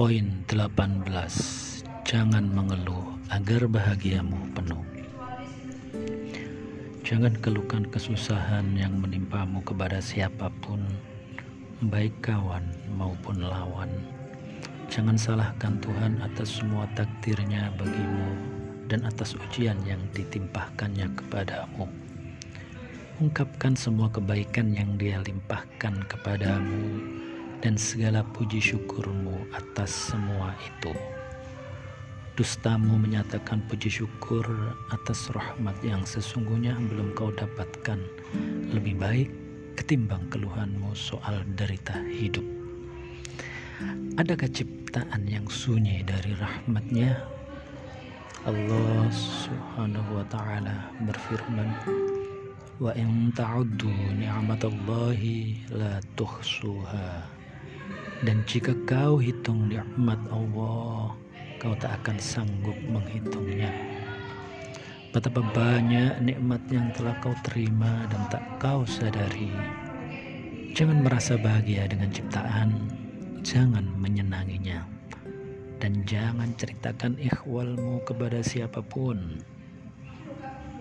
Poin 18 Jangan mengeluh agar bahagiamu penuh. Jangan keluhkan kesusahan yang menimpamu kepada siapa pun Baik kawan maupun lawan. Jangan salahkan Tuhan atas semua takdirnya bagimu Dan atas ujian yang ditimpahkannya kepadamu. Ungkapkan semua kebaikan yang dia limpahkan kepadamu dan segala puji syukurmu atas semua itu. Dustamu menyatakan puji syukur atas rahmat yang sesungguhnya belum kau dapatkan lebih baik ketimbang keluhanmu soal derita hidup. Adakah ciptaan yang sunyi dari rahmatnya? Allah subhanahu wa ta'ala berfirman Wa in ta'uddu ni'matallahi la tuhsuha dan jika kau hitung nikmat Allah, kau tak akan sanggup menghitungnya. Betapa banyak nikmat yang telah kau terima dan tak kau sadari. Jangan merasa bahagia dengan ciptaan, jangan menyenanginya. Dan jangan ceritakan ikhwalmu kepada siapa pun.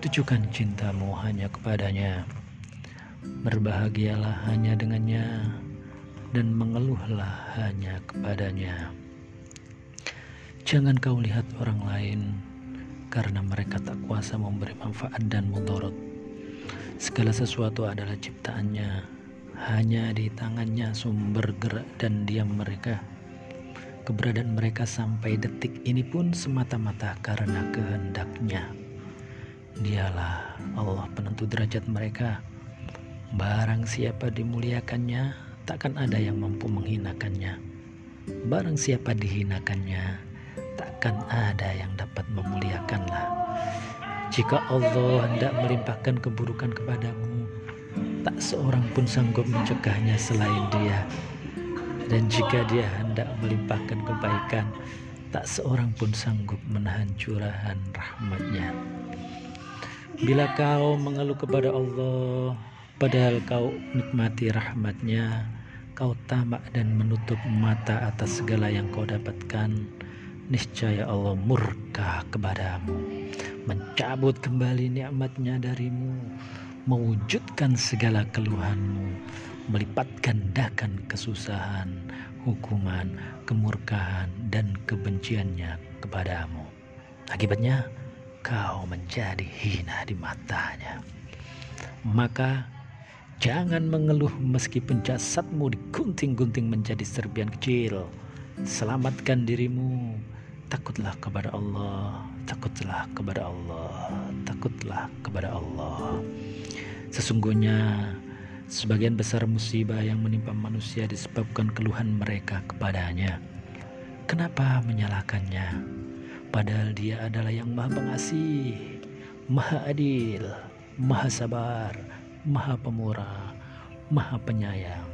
Tujukan cintamu hanya kepadanya. Berbahagialah hanya dengannya dan mengeluhlah hanya kepadanya. Jangan kau lihat orang lain karena mereka tak kuasa memberi manfaat dan mudarat. Segala sesuatu adalah ciptaannya. Hanya di tangannya sumber gerak dan diam mereka. Keberadaan mereka sampai detik ini pun semata-mata karena kehendaknya. Dialah Allah penentu derajat mereka. Barang siapa dimuliakannya, takkan ada yang mampu menghinakannya. Barang siapa dihinakannya, takkan ada yang dapat memuliakanlah. Jika Allah hendak melimpahkan keburukan kepadamu, tak seorang pun sanggup mencegahnya selain dia. Dan jika dia hendak melimpahkan kebaikan, tak seorang pun sanggup menahan curahan rahmatnya. Bila kau mengeluh kepada Allah, padahal kau nikmati rahmatnya, kau tamak dan menutup mata atas segala yang kau dapatkan, niscaya Allah murka kepadamu, mencabut kembali nikmatnya darimu, mewujudkan segala keluhanmu, melipat gandakan kesusahan, hukuman, kemurkaan, dan kebenciannya kepadamu. Akibatnya, kau menjadi hina di matanya. Maka Jangan mengeluh meskipun jasadmu digunting-gunting menjadi serpian kecil. Selamatkan dirimu. Takutlah kepada Allah. Takutlah kepada Allah. Takutlah kepada Allah. Sesungguhnya sebagian besar musibah yang menimpa manusia disebabkan keluhan mereka kepadanya. Kenapa menyalahkannya? Padahal dia adalah yang maha pengasih, maha adil, maha sabar, maha pemurah, maha penyayang,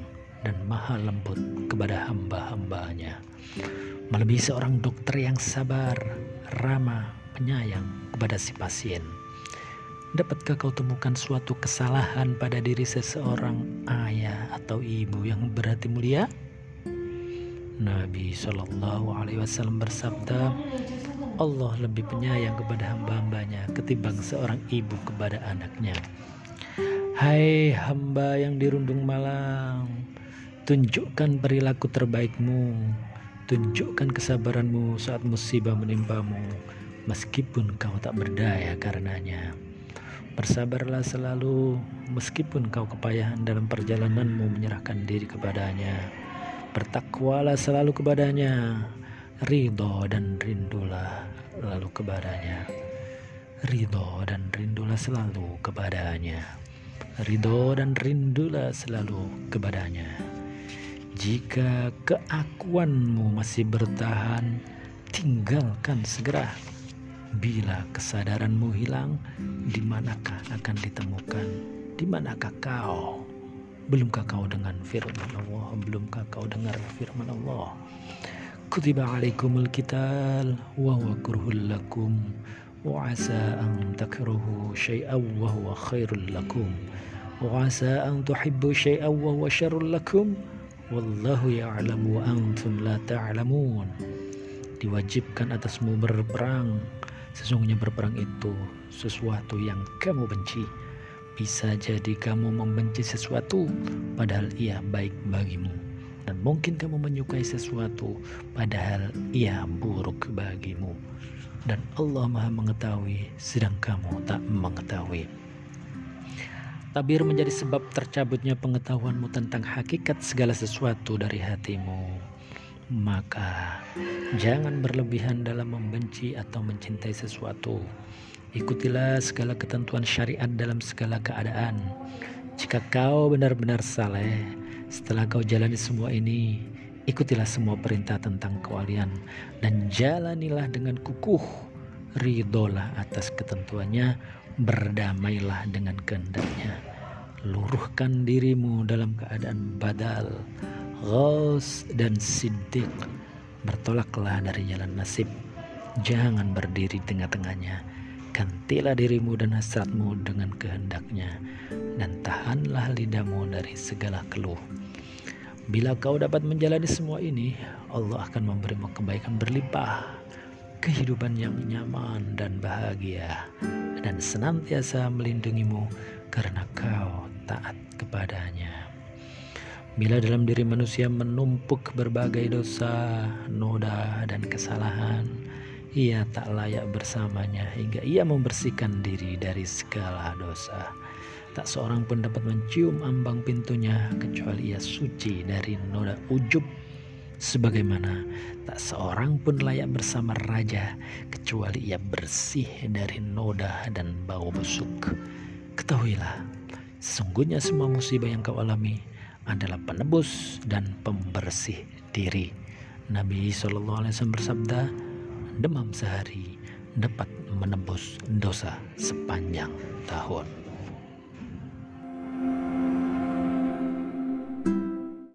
dan maha lembut kepada hamba-hambanya. Melebihi seorang dokter yang sabar, ramah, penyayang kepada si pasien. Dapatkah kau temukan suatu kesalahan pada diri seseorang ayah atau ibu yang berhati mulia? Nabi Shallallahu Alaihi Wasallam bersabda, Allah lebih penyayang kepada hamba-hambanya ketimbang seorang ibu kepada anaknya. Hai hamba yang dirundung malam, tunjukkan perilaku terbaikmu, tunjukkan kesabaranmu saat musibah menimpamu, meskipun kau tak berdaya karenanya. Bersabarlah selalu, meskipun kau kepayahan dalam perjalananmu menyerahkan diri kepadanya. Bertakwalah selalu kepadanya, ridho dan rindulah lalu kepadanya. Ridho dan rindulah selalu kepadanya ridho dan rindulah selalu kepadanya. Jika keakuanmu masih bertahan, tinggalkan segera. Bila kesadaranmu hilang, di manakah akan ditemukan? Di manakah kau? Belumkah kau dengan firman Allah? Belumkah kau dengar firman Allah? Kutiba alaikumul kital wa huwa lakum وعسى أن تكرهوا شيئا وهو خير لكم وعسى أن تحبوا شيئا وهو شر لكم Wallahu ya'lamu wa antum la ta'lamun. Diwajibkan atasmu berperang. Sesungguhnya berperang itu sesuatu yang kamu benci. Bisa jadi kamu membenci sesuatu padahal ia baik bagimu. Dan mungkin kamu menyukai sesuatu padahal ia buruk bagimu. Dan Allah maha mengetahui sedang kamu tak mengetahui. Tabir menjadi sebab tercabutnya pengetahuanmu tentang hakikat segala sesuatu dari hatimu. Maka jangan berlebihan dalam membenci atau mencintai sesuatu. Ikutilah segala ketentuan syariat dalam segala keadaan. Jika kau benar-benar saleh, setelah kau jalani semua ini, ikutilah semua perintah tentang kewalian dan jalanilah dengan kukuh. Ridolah atas ketentuannya, berdamailah dengan kehendaknya. Luruhkan dirimu dalam keadaan badal ghaus dan siddiq. Bertolaklah dari jalan nasib. Jangan berdiri tengah-tengahnya. Gantilah dirimu dan hasratmu dengan kehendaknya. Dan tahanlah lidahmu dari segala keluh bila kau dapat menjalani semua ini Allah akan memberimu kebaikan berlimpah kehidupan yang nyaman dan bahagia dan senantiasa melindungimu karena kau taat kepadanya. Bila dalam diri manusia menumpuk berbagai dosa, noda, dan kesalahan, ia tak layak bersamanya hingga ia membersihkan diri dari segala dosa. Tak seorang pun dapat mencium ambang pintunya kecuali ia suci dari noda ujub sebagaimana tak seorang pun layak bersama raja kecuali ia bersih dari noda dan bau busuk. Ketahuilah, sesungguhnya semua musibah yang kau alami adalah penebus dan pembersih diri. Nabi SAW bersabda, demam sehari dapat menebus dosa sepanjang tahun.